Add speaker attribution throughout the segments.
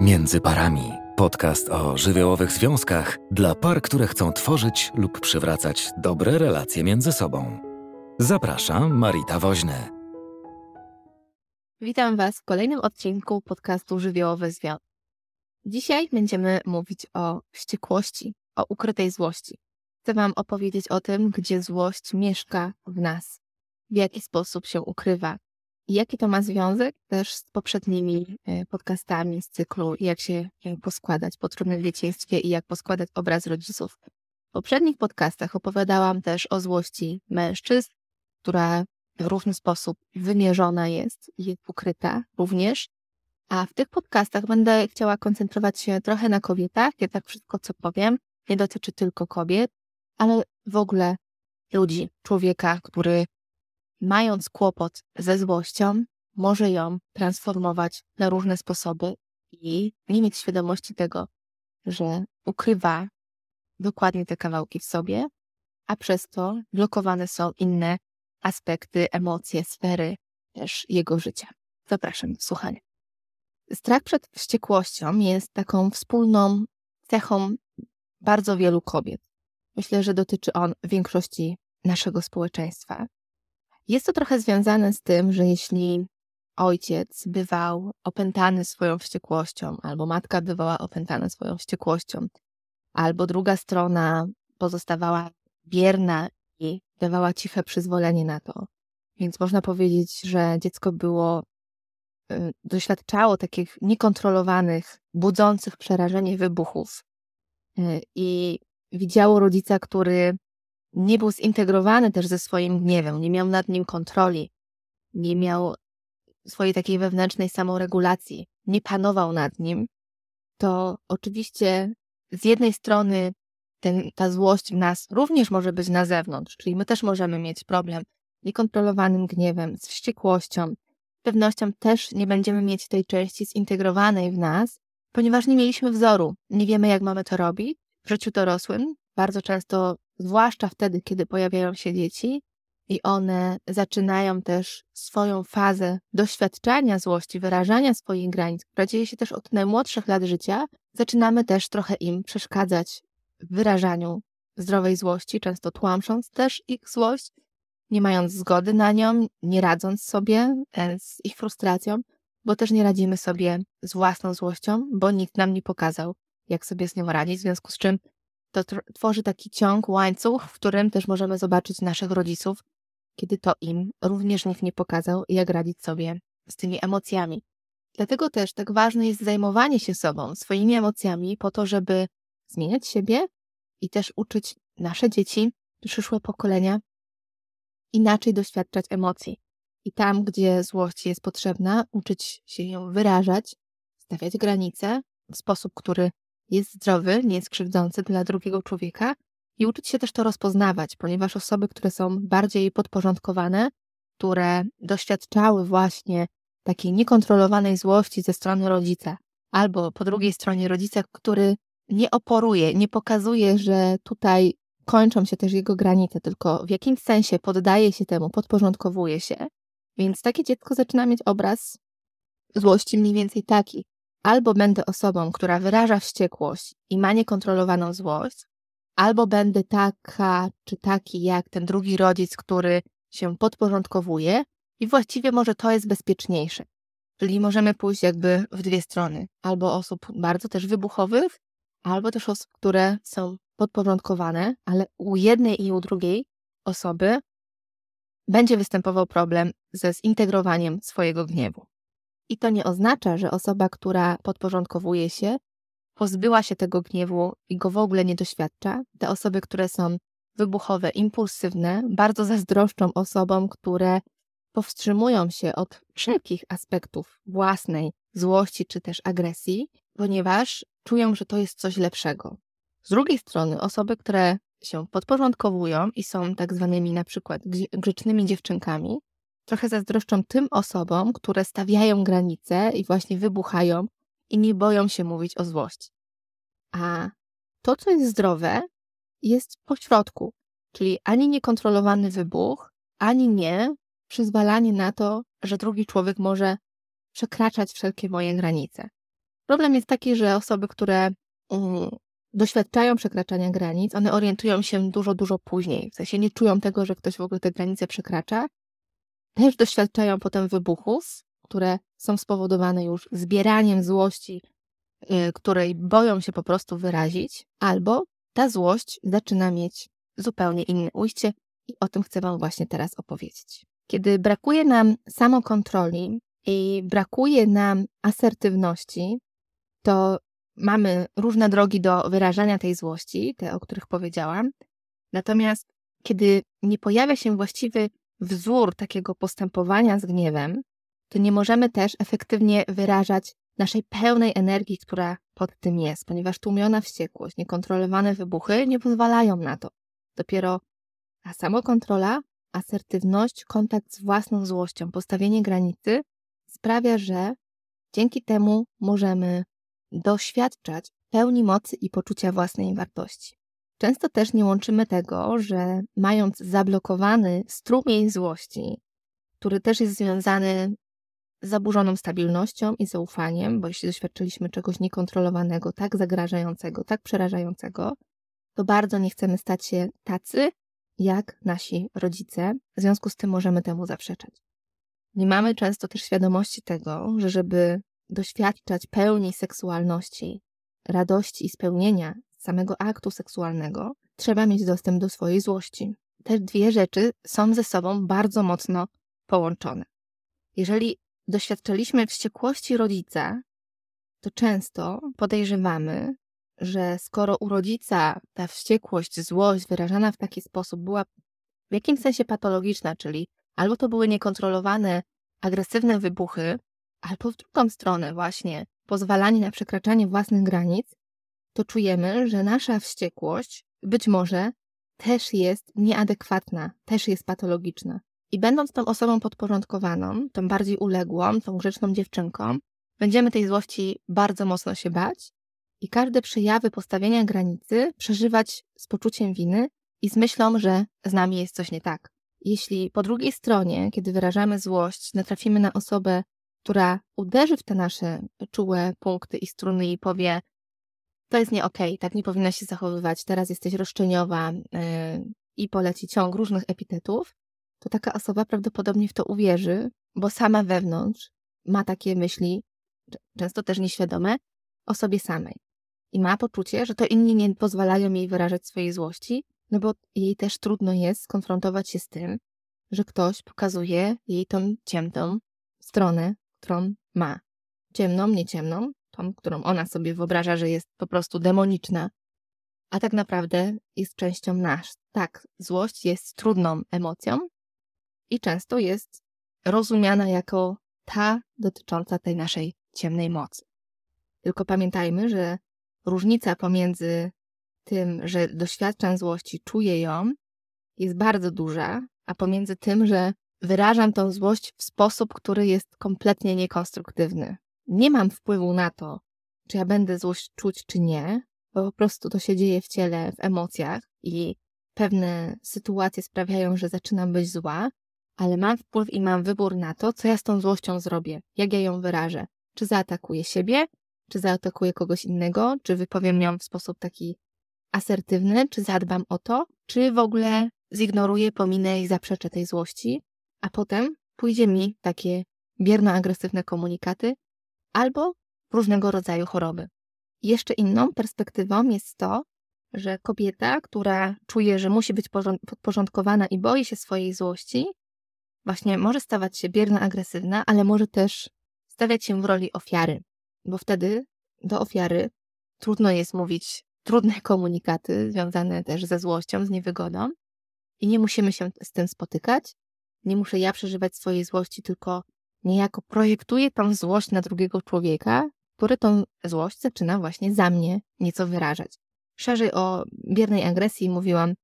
Speaker 1: Między parami. Podcast o żywiołowych związkach dla par, które chcą tworzyć lub przywracać dobre relacje między sobą. Zapraszam, Marita Woźny.
Speaker 2: Witam Was w kolejnym odcinku podcastu Żywiołowy Związek. Dzisiaj będziemy mówić o wściekłości, o ukrytej złości. Chcę Wam opowiedzieć o tym, gdzie złość mieszka w nas, w jaki sposób się ukrywa, jaki to ma związek też z poprzednimi e, podcastami z cyklu Jak się poskładać po trudnym dzieciństwie i jak poskładać obraz rodziców. W poprzednich podcastach opowiadałam też o złości mężczyzn, która w różny sposób wymierzona jest i jest ukryta również. A w tych podcastach będę chciała koncentrować się trochę na kobietach. tak wszystko, co powiem, nie dotyczy tylko kobiet, ale w ogóle ludzi, człowieka, który mając kłopot ze złością, może ją transformować na różne sposoby i nie mieć świadomości tego, że ukrywa dokładnie te kawałki w sobie, a przez to blokowane są inne aspekty, emocje, sfery też jego życia. Zapraszam do słuchania. Strach przed wściekłością jest taką wspólną cechą bardzo wielu kobiet. Myślę, że dotyczy on większości naszego społeczeństwa. Jest to trochę związane z tym, że jeśli ojciec bywał opętany swoją wściekłością, albo matka bywała opętana swoją wściekłością, albo druga strona pozostawała bierna i dawała ciche przyzwolenie na to. Więc można powiedzieć, że dziecko było, y, doświadczało takich niekontrolowanych, budzących przerażenie wybuchów y, i widziało rodzica, który nie był zintegrowany też ze swoim gniewem, nie miał nad nim kontroli, nie miał swojej takiej wewnętrznej samoregulacji, nie panował nad nim, to oczywiście z jednej strony ten, ta złość w nas również może być na zewnątrz, czyli my też możemy mieć problem z niekontrolowanym gniewem, z wściekłością. Z pewnością też nie będziemy mieć tej części zintegrowanej w nas, ponieważ nie mieliśmy wzoru, nie wiemy jak mamy to robić. W życiu dorosłym bardzo często zwłaszcza wtedy, kiedy pojawiają się dzieci i one zaczynają też swoją fazę doświadczania złości, wyrażania swoich granic, która dzieje się też od najmłodszych lat życia, zaczynamy też trochę im przeszkadzać w wyrażaniu zdrowej złości, często tłamsząc też ich złość, nie mając zgody na nią, nie radząc sobie e, z ich frustracją, bo też nie radzimy sobie z własną złością, bo nikt nam nie pokazał, jak sobie z nią radzić, w związku z czym to tworzy taki ciąg, łańcuch, w którym też możemy zobaczyć naszych rodziców, kiedy to im również nikt nie pokazał, jak radzić sobie z tymi emocjami. Dlatego też tak ważne jest zajmowanie się sobą, swoimi emocjami, po to, żeby zmieniać siebie i też uczyć nasze dzieci, przyszłe pokolenia, inaczej doświadczać emocji. I tam, gdzie złość jest potrzebna, uczyć się ją wyrażać, stawiać granice w sposób, który jest zdrowy, nie jest krzywdzący dla drugiego człowieka i uczyć się też to rozpoznawać, ponieważ osoby, które są bardziej podporządkowane, które doświadczały właśnie takiej niekontrolowanej złości ze strony rodzica, albo po drugiej stronie rodzica, który nie oporuje, nie pokazuje, że tutaj kończą się też jego granice, tylko w jakimś sensie poddaje się temu, podporządkowuje się. Więc takie dziecko zaczyna mieć obraz złości mniej więcej taki albo będę osobą, która wyraża wściekłość i ma niekontrolowaną złość, albo będę taka czy taki jak ten drugi rodzic, który się podporządkowuje i właściwie może to jest bezpieczniejsze. Czyli możemy pójść jakby w dwie strony. Albo osób bardzo też wybuchowych, albo też osób, które są podporządkowane, ale u jednej i u drugiej osoby będzie występował problem ze zintegrowaniem swojego gniewu. I to nie oznacza, że osoba, która podporządkowuje się, pozbyła się tego gniewu i go w ogóle nie doświadcza. Te osoby, które są wybuchowe, impulsywne, bardzo zazdroszczą osobom, które powstrzymują się od wszelkich aspektów własnej złości czy też agresji, ponieważ czują, że to jest coś lepszego. Z drugiej strony, osoby, które się podporządkowują i są tak zwanymi na przykład grzecznymi dziewczynkami, trochę zazdroszczą tym osobom, które stawiają granice i właśnie wybuchają i nie boją się mówić o złości. A to, co jest zdrowe, jest pośrodku, czyli ani niekontrolowany wybuch, ani nie przyzwalanie na to, że drugi człowiek może przekraczać wszelkie moje granice. Problem jest taki, że osoby, które um, doświadczają przekraczania granic, one orientują się dużo, dużo później. W sensie nie czują tego, że ktoś w ogóle te granice przekracza. Też doświadczają potem wybuchów, które są spowodowane już zbieraniem złości, yy, której boją się po prostu wyrazić, albo ta złość zaczyna mieć zupełnie inne ujście i o tym chcę Wam właśnie teraz opowiedzieć. Kiedy brakuje nam samokontroli i brakuje nam asertywności, to mamy różne drogi do wyrażania tej złości, te, o których powiedziałam. Natomiast kiedy nie pojawia się właściwy wzór takiego postępowania z gniewem, to nie możemy też efektywnie wyrażać naszej pełnej energii, która pod tym jest, ponieważ tłumiona wściekłość, niekontrolowane wybuchy nie pozwalają na to. Dopiero ta samokontrola, asertywność, kontakt z własną złością, postawienie granicy sprawia, że dzięki temu możemy doświadczać pełni mocy i poczucia własnej wartości. Często też nie łączymy tego, że mając zablokowany strumień złości, który też jest związany z zaburzoną stabilnością i zaufaniem, bo jeśli doświadczyliśmy czegoś niekontrolowanego, tak zagrażającego, tak przerażającego, to bardzo nie chcemy stać się tacy, jak nasi rodzice. W związku z tym możemy temu zaprzeczać. Nie mamy często też świadomości tego, że żeby doświadczać pełni seksualności, radości i spełnienia samego aktu seksualnego, trzeba mieć dostęp do swojej złości. Te dwie rzeczy są ze sobą bardzo mocno połączone. Jeżeli doświadczaliśmy wściekłości rodzica, to często podejrzewamy, że skoro u rodzica ta wściekłość, złość wyrażana w taki sposób była w jakimś sensie patologiczna, czyli albo to były niekontrolowane, agresywne wybuchy, albo w drugą stronę właśnie pozwalanie na przekraczanie własnych granic, to czujemy, że nasza wściekłość być może też jest nieadekwatna, też jest patologiczna. I będąc tą osobą podporządkowaną, tą bardziej uległą, tą grzeczną dziewczynką, będziemy tej złości bardzo mocno się bać i każde przejawy postawienia granicy przeżywać z poczuciem winy i z myślą, że z nami jest coś nie tak. Jeśli po drugiej stronie, kiedy wyrażamy złość, natrafimy na osobę, która uderzy w te nasze czułe punkty i struny i powie, to jest nie okej, okay, tak nie powinna się zachowywać, teraz jesteś roszczeniowa yy, i poleci ciąg różnych epitetów, to taka osoba prawdopodobnie w to uwierzy, bo sama wewnątrz ma takie myśli, często też nieświadome, o sobie samej. I ma poczucie, że to inni nie pozwalają jej wyrażać swojej złości, no bo jej też trudno jest skonfrontować się z tym, że ktoś pokazuje jej tą ciemną stronę, którą ma. Ciemną, nie tą, którą ona sobie wyobraża, że jest po prostu demoniczna, a tak naprawdę jest częścią nas. Tak, złość jest trudną emocją i często jest rozumiana jako ta dotycząca tej naszej ciemnej mocy. Tylko pamiętajmy, że różnica pomiędzy tym, że doświadczam złości, czuję ją, jest bardzo duża, a pomiędzy tym, że wyrażam tą złość w sposób, który jest kompletnie niekonstruktywny. Nie mam wpływu na to, czy ja będę złość czuć, czy nie, bo po prostu to się dzieje w ciele, w emocjach i pewne sytuacje sprawiają, że zaczynam być zła, ale mam wpływ i mam wybór na to, co ja z tą złością zrobię, jak ja ją wyrażę. Czy zaatakuję siebie, czy zaatakuję kogoś innego, czy wypowiem ją w sposób taki asertywny, czy zadbam o to, czy w ogóle zignoruję, pominę i zaprzeczę tej złości, a potem pójdzie mi takie bierno-agresywne komunikaty albo różnego rodzaju choroby. Jeszcze inną perspektywą jest to, że kobieta, która czuje, że musi być podporządkowana i boi się swojej złości, właśnie może stawać się bierno-agresywna, ale może też stawiać się w roli ofiary, bo wtedy do ofiary trudno jest mówić trudne komunikaty związane też ze złością, z niewygodą i nie musimy się z tym spotykać. Nie muszę ja przeżywać swojej złości, tylko niejako projektuję tą złość na drugiego człowieka, który tą złość zaczyna właśnie za mnie nieco wyrażać. Szerzej o biernej agresji mówiłam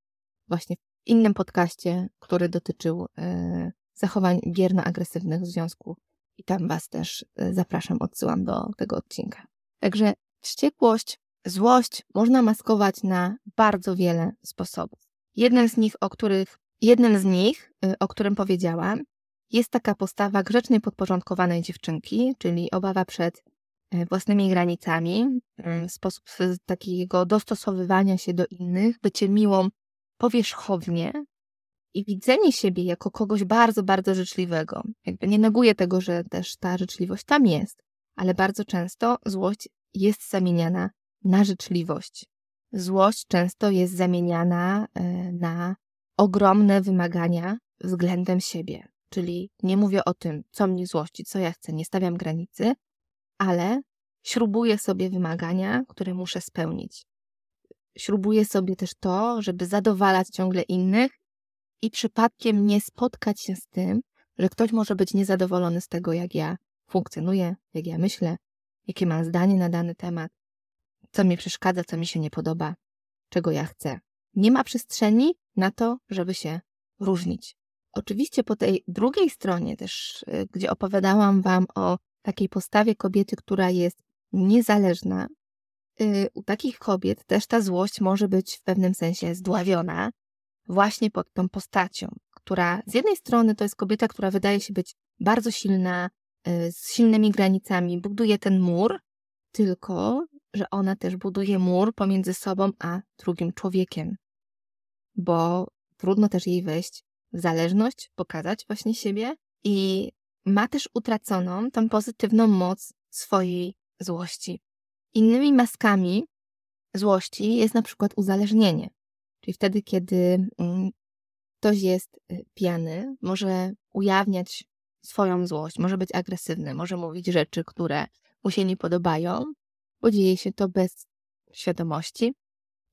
Speaker 2: właśnie w innym podcaście, który dotyczył e, zachowań bierno-agresywnych w związku i tam Was też e, zapraszam, odsyłam do tego odcinka. Także wściekłość, złość można maskować na bardzo wiele sposobów. Jeden z nich, o których, jednym z nich, e, o którym powiedziałam, jest taka postawa grzecznej, podporządkowanej dziewczynki, czyli obawa przed e, własnymi granicami, mm, sposób takiego dostosowywania się do innych, bycie miłą powierzchownie i widzenie siebie jako kogoś bardzo, bardzo życzliwego. Jakby nie neguję tego, że też ta życzliwość tam jest, ale bardzo często złość jest zamieniana na życzliwość. Złość często jest zamieniana e, na ogromne wymagania względem siebie. Czyli nie mówię o tym, co mnie złości, co ja chcę, nie stawiam granicy, ale śrubuję sobie wymagania, które muszę spełnić. Śrubuję sobie też to, żeby zadowalać ciągle innych i przypadkiem nie spotkać się z tym, że ktoś może być niezadowolony z tego, jak ja funkcjonuję, jak ja myślę, jakie mam zdanie na dany temat, co mi przeszkadza, co mi się nie podoba, czego ja chcę. Nie ma przestrzeni na to, żeby się różnić. Oczywiście po tej drugiej stronie też, y, gdzie opowiadałam Wam o takiej postawie kobiety, która jest niezależna, y, u takich kobiet też ta złość może być w pewnym sensie zdławiona właśnie pod tą postacią, która z jednej strony to jest kobieta, która wydaje się być bardzo silna, y, z silnymi granicami, buduje ten mur, tylko że ona też buduje mur pomiędzy sobą a drugim człowiekiem, bo trudno też jej wejść zależność, pokazać właśnie siebie i ma też utraconą tą pozytywną moc swojej złości. Innymi maskami złości jest na przykład uzależnienie. Czyli wtedy, kiedy mm, ktoś jest y, pijany, może ujawniać swoją złość, może być agresywny, może mówić rzeczy, które mu się nie podobają, bo dzieje się to bez świadomości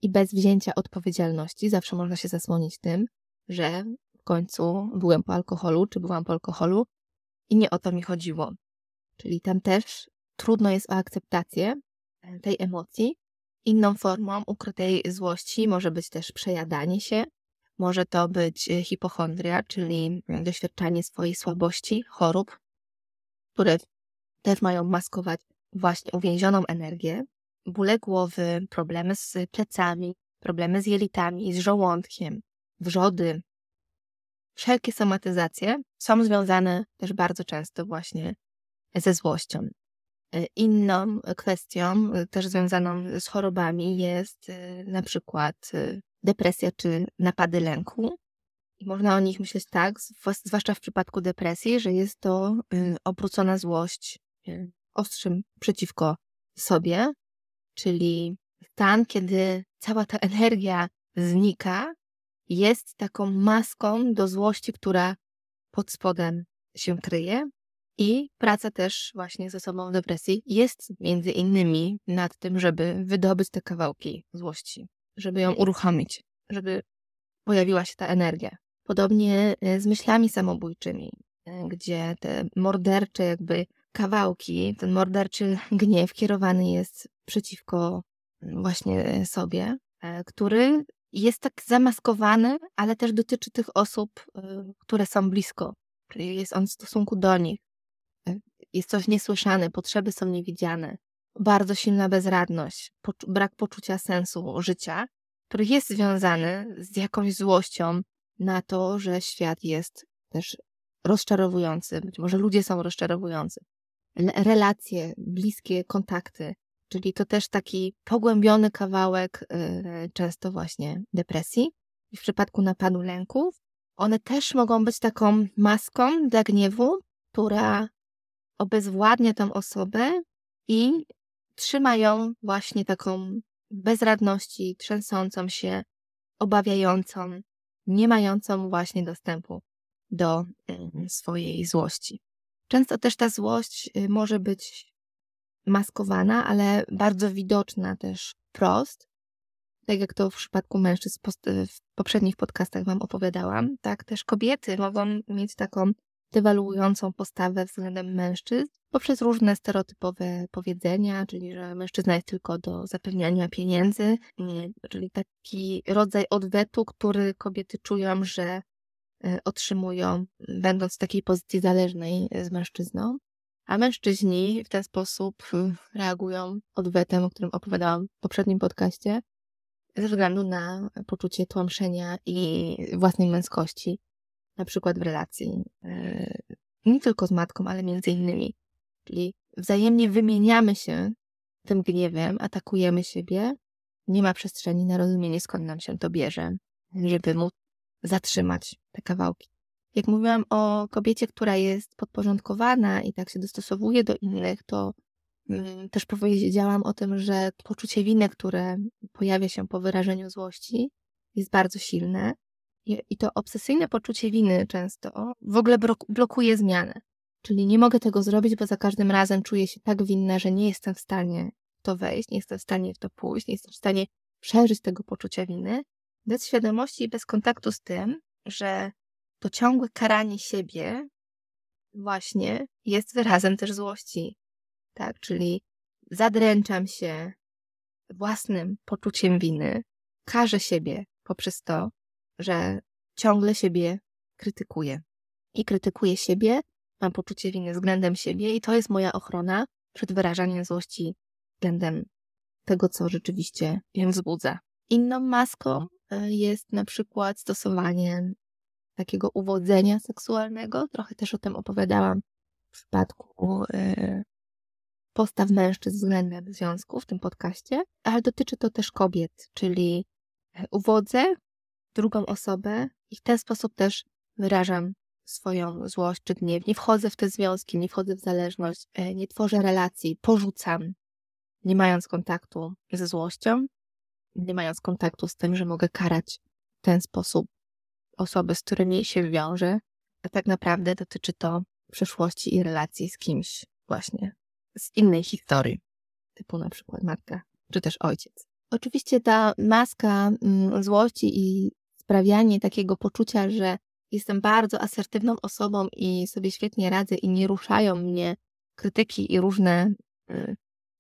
Speaker 2: i bez wzięcia odpowiedzialności. Zawsze można się zasłonić tym, że końcu byłem po alkoholu, czy byłam po alkoholu i nie o to mi chodziło. Czyli tam też trudno jest o akceptację e, tej emocji. Inną formą ukrytej złości może być też przejadanie się, może to być e, hipochondria, czyli doświadczanie swojej słabości, chorób, które też mają maskować właśnie uwięzioną energię, bóle głowy, problemy z plecami, problemy z jelitami, z żołądkiem, wrzody, wszelkie somatyzacje są związane też bardzo często właśnie ze złością. E, inną kwestią, e, też związaną z chorobami, jest e, na przykład depresja czy napady lęku. I można o nich myśleć tak, zwłaszcza w przypadku depresji, że jest to obrócona złość ostrzym przeciwko sobie, czyli stan, kiedy cała ta energia znika jest taką maską do złości, która pod spodem się kryje. I praca też właśnie ze sobą w depresji jest między innymi nad tym, żeby wydobyć te kawałki złości, żeby ją uruchomić, żeby pojawiła się ta energia. Podobnie e, z myślami samobójczymi, e, gdzie te mordercze jakby kawałki, ten morderczy gniew kierowany jest przeciwko właśnie sobie, e, który jest tak zamaskowany, ale też dotyczy tych osób, y, które są blisko, czyli jest on w stosunku do nich. Y, jest coś niesłyszane, potrzeby są niewidziane, bardzo silna bezradność, brak poczucia sensu życia, który jest związany z jakąś złością na to, że świat jest też rozczarowujący, być może ludzie są rozczarowujący. Relacje, bliskie kontakty Czyli to też taki pogłębiony kawałek y, często właśnie depresji. W przypadku napadu lęków, one też mogą być taką maską dla gniewu, która obezwładnia tą osobę i trzyma ją właśnie taką bezradności, trzęsącą się, obawiającą, nie mającą właśnie dostępu do y, swojej złości. Często też ta złość y, może być maskowana, ale bardzo widoczna też wprost. Tak jak to w przypadku mężczyzn w poprzednich podcastach Wam opowiadałam, tak też kobiety mogą mieć taką dewaluującą postawę względem mężczyzn poprzez różne stereotypowe powiedzenia, czyli że mężczyzna jest tylko do zapewniania pieniędzy, czyli taki rodzaj odwetu, który kobiety czują, że e, otrzymują, będąc w takiej pozycji zależnej z mężczyzną. A mężczyźni w ten sposób y, reagują odwetem, o którym opowiadałam w poprzednim podcaście, ze względu na poczucie tłamszenia i własnej męskości, na przykład w relacji y, nie tylko z matką, ale między innymi. Czyli wzajemnie wymieniamy się tym gniewem, atakujemy siebie, nie ma przestrzeni na rozumienie, skąd nam się to bierze, żeby móc zatrzymać te kawałki. Jak mówiłam o kobiecie, która jest podporządkowana i tak się dostosowuje do innych, to mm, też powiedziałam o tym, że poczucie winy, które pojawia się po wyrażeniu złości, jest bardzo silne. I to obsesyjne poczucie winy często w ogóle blokuje zmianę. Czyli nie mogę tego zrobić, bo za każdym razem czuję się tak winna, że nie jestem w stanie w to wejść, nie jestem w stanie w to pójść, nie jestem w stanie przeżyć tego poczucia winy, bez świadomości i bez kontaktu z tym, że to ciągłe karanie siebie właśnie jest wyrazem też złości. Tak, czyli zadręczam się własnym poczuciem winy, karzę siebie poprzez to, że ciągle siebie krytykuję. I krytykuję siebie, mam poczucie winy względem siebie i to jest moja ochrona przed wyrażaniem złości względem tego, co rzeczywiście ją wzbudza. Inną maską e, jest na przykład stosowanie takiego uwodzenia seksualnego. Trochę też o tym opowiadałam w przypadku e, postaw mężczyzn względem związku w tym podcaście, ale dotyczy to też kobiet, czyli e, uwodzę drugą osobę i w ten sposób też wyrażam swoją złość czy gniew. Nie wchodzę w te związki, nie wchodzę w zależność, e, nie tworzę relacji, porzucam, nie mając kontaktu ze złością, nie mając kontaktu z tym, że mogę karać w ten sposób osoby, z którymi się wiążę, a tak naprawdę dotyczy to przeszłości i relacji z kimś właśnie z innej historii, typu na przykład matka czy też ojciec. Oczywiście ta maska mm, złości i sprawianie takiego poczucia, że jestem bardzo asertywną osobą i sobie świetnie radzę i nie ruszają mnie krytyki i różne y,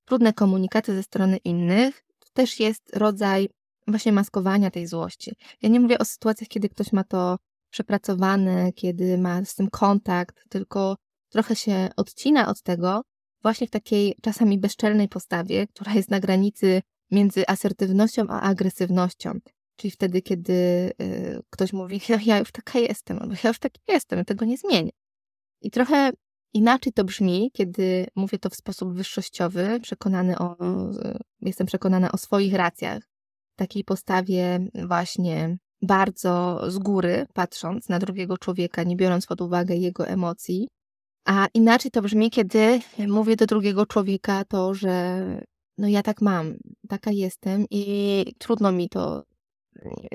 Speaker 2: trudne komunikaty ze strony innych, to też jest rodzaj właśnie maskowania tej złości. Ja nie mówię o sytuacjach, kiedy ktoś ma to przepracowane, kiedy ma z tym kontakt, tylko trochę się odcina od tego, właśnie w takiej czasami bezczelnej postawie, która jest na granicy między asertywnością a agresywnością. Czyli wtedy, kiedy y, ktoś mówi, ja już taka jestem, albo ja już taki jestem, ja tego nie zmienię. I trochę inaczej to brzmi, kiedy mówię to w sposób wyższościowy, przekonany o, jestem przekonana o swoich racjach, takiej postawie właśnie bardzo z góry, patrząc na drugiego człowieka, nie biorąc pod uwagę jego emocji. A inaczej to brzmi, kiedy mówię do drugiego człowieka to, że no ja tak mam, taka jestem i trudno mi to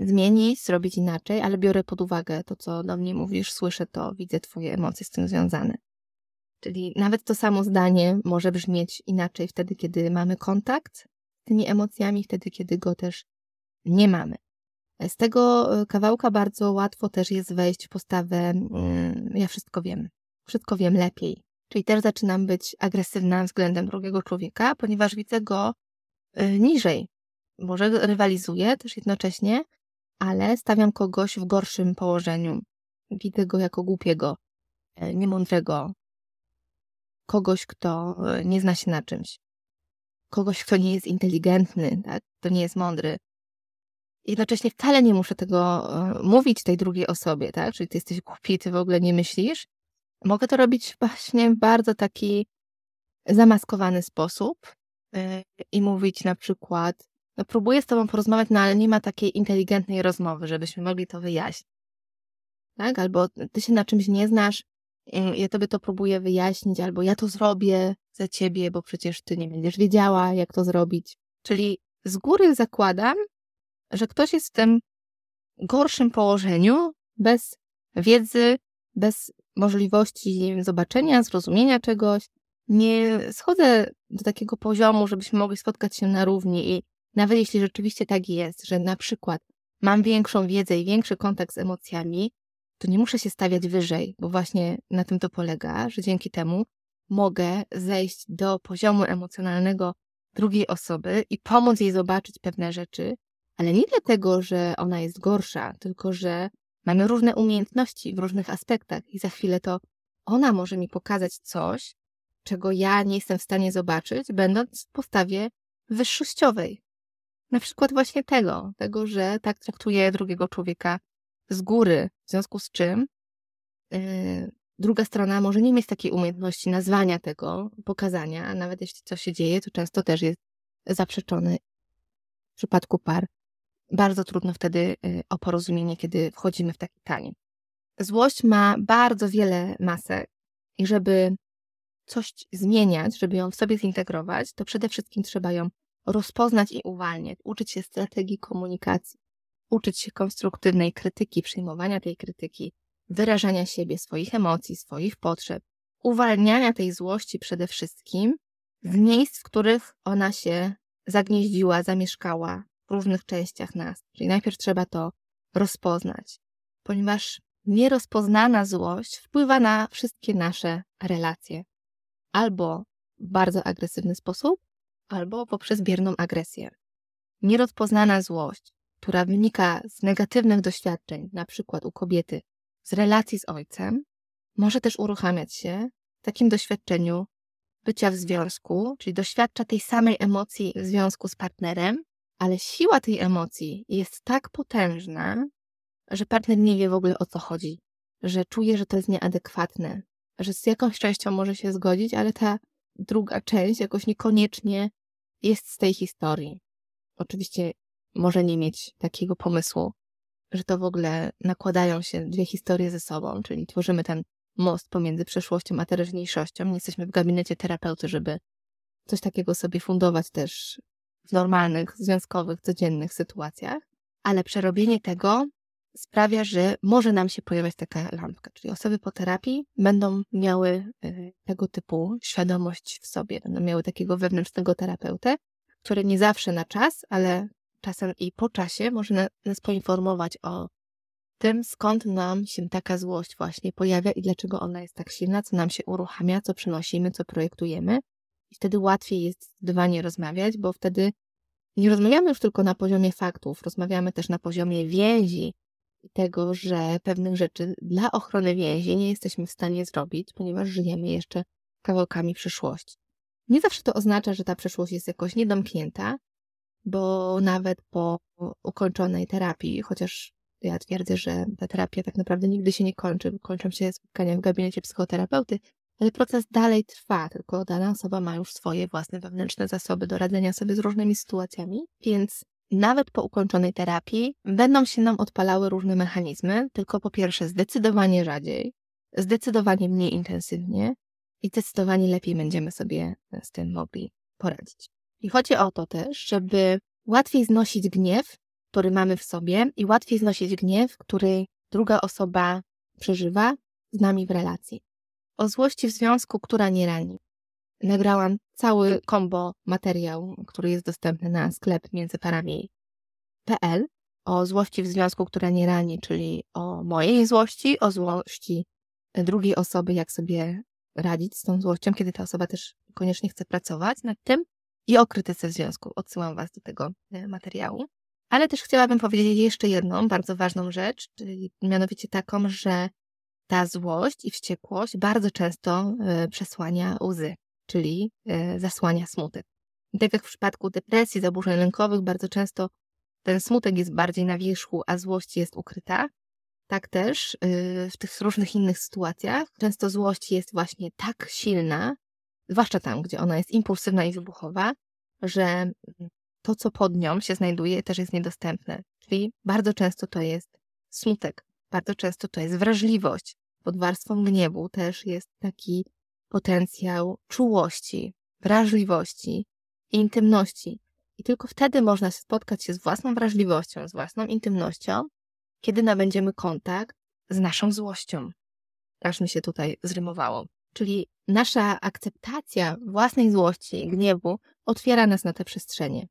Speaker 2: zmienić, zrobić inaczej, ale biorę pod uwagę to, co do mnie mówisz, słyszę to, widzę Twoje emocje z tym związane. Czyli nawet to samo zdanie może brzmieć inaczej wtedy, kiedy mamy kontakt tymi emocjami, wtedy, kiedy go też nie mamy. Z tego e, kawałka bardzo łatwo też jest wejść w postawę mm, ja wszystko wiem, wszystko wiem lepiej. Czyli też zaczynam być agresywna względem drugiego człowieka, ponieważ widzę go e, niżej, może rywalizuję też jednocześnie, ale stawiam kogoś w gorszym położeniu. Widzę go jako głupiego, e, niemądrego, kogoś, kto nie zna się na czymś, kogoś, kto nie jest inteligentny, tak? kto nie jest mądry. Jednocześnie wcale nie muszę tego e, mówić tej drugiej osobie, tak? Czyli ty jesteś głupi, ty w ogóle nie myślisz. Mogę to robić właśnie w bardzo taki zamaskowany sposób i mówić na przykład no, próbuję z tobą porozmawiać, no ale nie ma takiej inteligentnej rozmowy, żebyśmy mogli to wyjaśnić. Tak? Albo ty się na czymś nie znasz, ja tobie to próbuję wyjaśnić, albo ja to zrobię za ciebie, bo przecież ty nie będziesz wiedziała, jak to zrobić. Czyli z góry zakładam, że ktoś jest w tym gorszym położeniu, bez wiedzy, bez możliwości zobaczenia, zrozumienia czegoś. Nie schodzę do takiego poziomu, żebyśmy mogli spotkać się na równi i nawet jeśli rzeczywiście tak jest, że na przykład mam większą wiedzę i większy kontakt z emocjami, to nie muszę się stawiać wyżej, bo właśnie na tym to polega, że dzięki temu mogę zejść do poziomu emocjonalnego drugiej osoby i pomóc jej zobaczyć pewne rzeczy, ale nie dlatego, że ona jest gorsza, tylko że mamy różne umiejętności w różnych aspektach i za chwilę to ona może mi pokazać coś, czego ja nie jestem w stanie zobaczyć, będąc w postawie wyższościowej. Na przykład właśnie tego, tego, że tak traktuje drugiego człowieka z góry, w związku z czym yy, druga strona może nie mieć takiej umiejętności nazwania tego, pokazania, a nawet jeśli coś się dzieje, to często też jest zaprzeczony. W przypadku par bardzo trudno wtedy y, o porozumienie, kiedy wchodzimy w taki tanie. Złość ma bardzo wiele masek i żeby coś zmieniać, żeby ją w sobie zintegrować, to przede wszystkim trzeba ją rozpoznać i uwalniać, uczyć się strategii komunikacji, uczyć się konstruktywnej krytyki, przyjmowania tej krytyki, wyrażania siebie, swoich emocji, swoich potrzeb, uwalniania tej złości przede wszystkim z miejsc, w których ona się zagnieździła, zamieszkała w różnych częściach nas. Czyli najpierw trzeba to rozpoznać, ponieważ nierozpoznana złość wpływa na wszystkie nasze relacje. Albo w bardzo agresywny sposób, albo poprzez bierną agresję. Nierozpoznana złość, która wynika z negatywnych doświadczeń, na przykład u kobiety, z relacji z ojcem, może też uruchamiać się w takim doświadczeniu bycia w związku, czyli doświadcza tej samej emocji w związku z partnerem, ale siła tej emocji jest tak potężna, że partner nie wie w ogóle o co chodzi, że czuje, że to jest nieadekwatne, że z jakąś częścią może się zgodzić, ale ta druga część jakoś niekoniecznie jest z tej historii. Oczywiście może nie mieć takiego pomysłu, że to w ogóle nakładają się dwie historie ze sobą, czyli tworzymy ten most pomiędzy przeszłością a teraźniejszością. Nie jesteśmy w gabinecie terapeuty, żeby coś takiego sobie fundować też w normalnych, związkowych, codziennych sytuacjach, ale przerobienie tego sprawia, że może nam się pojawiać taka lampka, czyli osoby po terapii będą miały y, tego typu świadomość w sobie, będą miały takiego wewnętrznego terapeutę, który nie zawsze na czas, ale czasem i po czasie może nas poinformować o tym, skąd nam się taka złość właśnie pojawia i dlaczego ona jest tak silna, co nam się uruchamia, co przynosimy, co projektujemy. I wtedy łatwiej jest zdecydowanie rozmawiać, bo wtedy nie rozmawiamy już tylko na poziomie faktów, rozmawiamy też na poziomie więzi i tego, że pewnych rzeczy dla ochrony więzi nie jesteśmy w stanie zrobić, ponieważ żyjemy jeszcze kawałkami przyszłości. Nie zawsze to oznacza, że ta przyszłość jest jakoś niedomknięta, bo nawet po ukończonej terapii, chociaż ja twierdzę, że ta terapia tak naprawdę nigdy się nie kończy, kończą się spotkania w gabinecie psychoterapeuty, ale proces dalej trwa, tylko dana osoba ma już swoje własne wewnętrzne zasoby do radzenia sobie z różnymi sytuacjami, więc nawet po ukończonej terapii będą się nam odpalały różne mechanizmy, tylko po pierwsze zdecydowanie rzadziej, zdecydowanie mniej intensywnie i zdecydowanie lepiej będziemy sobie z tym mogli poradzić. I chodzi o to też, żeby łatwiej znosić gniew, który mamy w sobie i łatwiej znosić gniew, który druga osoba przeżywa z nami w relacji. O złości w związku, która nie rani. Nagrałam cały kombo materiał, który jest dostępny na sklep międzyparami.pl o złości w związku, która nie rani, czyli o mojej złości, o złości drugiej osoby, jak sobie radzić z tą złością, kiedy ta osoba też koniecznie chce pracować nad tym i o krytyce w związku. Odsyłam Was do tego e, materiału. Ale też chciałabym powiedzieć jeszcze jedną bardzo ważną rzecz, czyli mianowicie taką, że ta złość i wściekłość bardzo często e, przesłania łzy, czyli e, zasłania smutek. I tak jak w przypadku depresji, zaburzeń lękowych, bardzo często ten smutek jest bardziej na wierzchu, a złość jest ukryta. Tak też w tych różnych innych sytuacjach często złość jest właśnie tak silna, zwłaszcza tam, gdzie ona jest impulsywna i wybuchowa, że to, co pod nią się znajduje, też jest niedostępne. Czyli bardzo często to jest smutek, bardzo często to jest wrażliwość. Pod warstwą gniewu też jest taki potencjał czułości, wrażliwości, intymności. I tylko wtedy można spotkać się z własną wrażliwością, z własną intymnością, kiedy nabędziemy kontakt z naszą złością. Aż mi się tutaj zrymowało. Czyli nasza akceptacja własnej złości gniewu otwiera nas na te przestrzenie.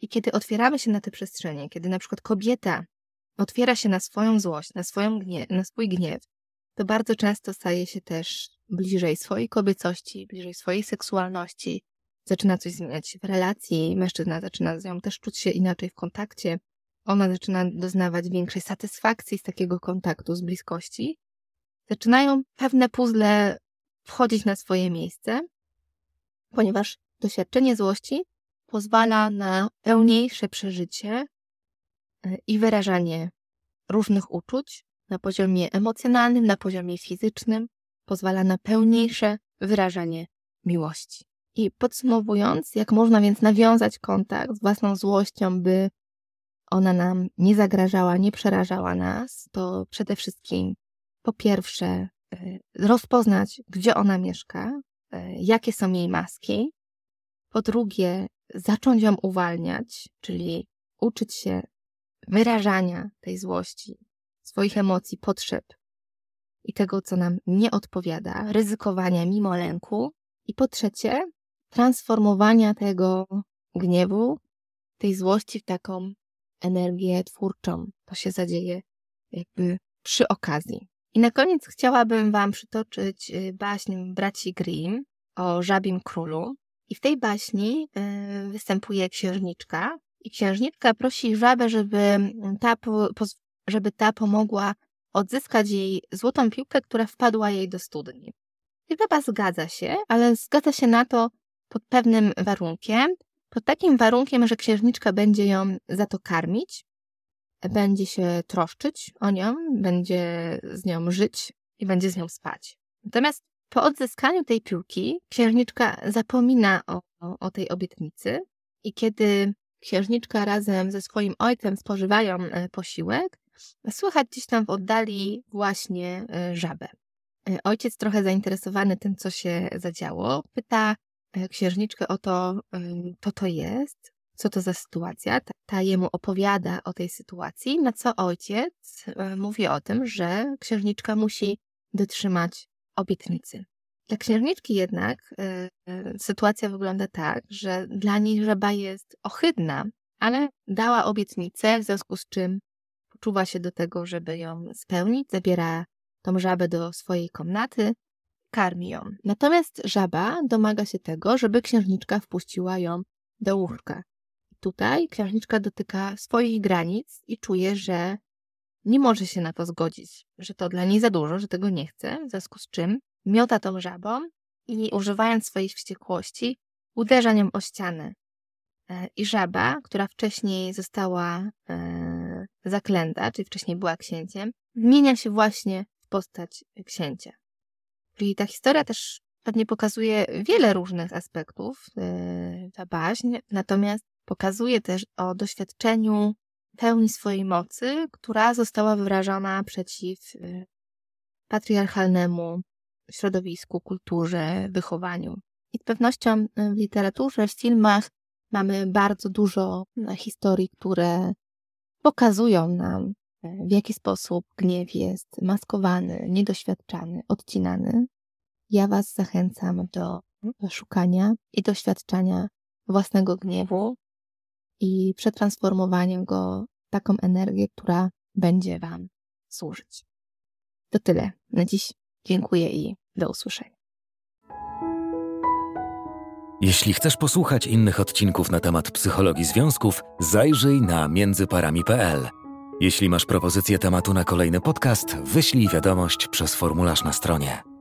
Speaker 2: I kiedy otwieramy się na te przestrzenie, kiedy na przykład kobieta otwiera się na swoją złość, na, swoją gniew, na swój gniew, to bardzo często staje się też bliżej swojej kobiecości, bliżej swojej seksualności, zaczyna coś zmieniać w relacji, mężczyzna zaczyna z nią też czuć się inaczej w kontakcie, ona zaczyna doznawać większej satysfakcji z takiego kontaktu, z bliskości. Zaczynają pewne puzzle wchodzić na swoje miejsce, ponieważ doświadczenie złości pozwala na pełniejsze przeżycie e, i wyrażanie różnych uczuć na poziomie emocjonalnym, na poziomie fizycznym, pozwala na pełniejsze wyrażanie miłości. I podsumowując, jak można więc nawiązać kontakt z własną złością, by ona nam nie zagrażała, nie przerażała nas, to przede wszystkim po pierwsze rozpoznać, gdzie ona mieszka, e, jakie są jej maski. Po drugie, zacząć ją uwalniać, czyli uczyć się wyrażania tej złości, swoich emocji, potrzeb i tego, co nam nie odpowiada, ryzykowania mimo lęku. I po trzecie, transformowania tego gniewu, tej złości w taką energię twórczą. To się zadzieje jakby przy okazji. I na koniec chciałabym Wam przytoczyć y, baśń braci Grimm o żabim królu. I w tej baśni y, występuje księżniczka. I księżniczka prosi żabę, żeby ta, żeby ta pomogła odzyskać jej złotą piłkę, która wpadła jej do studni. I żaba zgadza się, ale zgadza się na to pod pewnym warunkiem. Pod takim warunkiem, że księżniczka będzie ją za to karmić, będzie się troszczyć o nią, będzie z nią żyć i będzie z nią spać. Natomiast po odzyskaniu tej piłki księżniczka zapomina o, o, tej obietnicy i kiedy księżniczka razem ze swoim ojcem spożywają e, posiłek, słychać gdzieś tam w oddali właśnie e, żabę. E, ojciec, trochę zainteresowany tym, co się zadziało, pyta księżniczkę o to, co to jest, co to za sytuacja. Ta, jemu opowiada o tej sytuacji, na co ojciec mówi o tym, że księżniczka musi dotrzymać obietnicy. Dla księżniczki jednak y, sytuacja wygląda tak, że dla niej żaba jest ohydna, ale dała obietnicę, w związku z czym poczuwa się do tego, żeby ją spełnić, zabiera tą żabę do swojej komnaty, karmi ją. Natomiast żaba domaga się tego, żeby księżniczka wpuściła ją do łóżka. Tutaj księżniczka dotyka swoich granic i czuje, że nie może się na to zgodzić, że to dla niej za dużo, że tego nie chce, w związku z czym miota tą żabą i używając swojej wściekłości, uderza nią o ścianę. E, I żaba, która wcześniej została e, zaklęta, czyli wcześniej była księciem, zmienia się właśnie w postać księcia. Czyli ta historia też pewnie pokazuje wiele różnych aspektów, e, ta baśń, natomiast pokazuje też o doświadczeniu pełni swojej mocy, która została wyrażona przeciw patriarchalnemu środowisku, kulturze, wychowaniu. I z pewnością w literaturze, w filmach mamy bardzo dużo e, historii, które pokazują nam, w jaki sposób gniew jest maskowany, niedoświadczany, odcinany. Ja Was zachęcam do szukania i doświadczania własnego gniewu i przetransformowania go w taką energię, która będzie Wam służyć. To tyle na dziś. Dziękuję i do usłyszenia.
Speaker 1: Jeśli chcesz posłuchać innych odcinków na temat psychologii związków, zajrzyj na międzyparami.pl. Jeśli masz propozycję tematu na kolejny podcast, wyślij wiadomość przez formularz na stronie.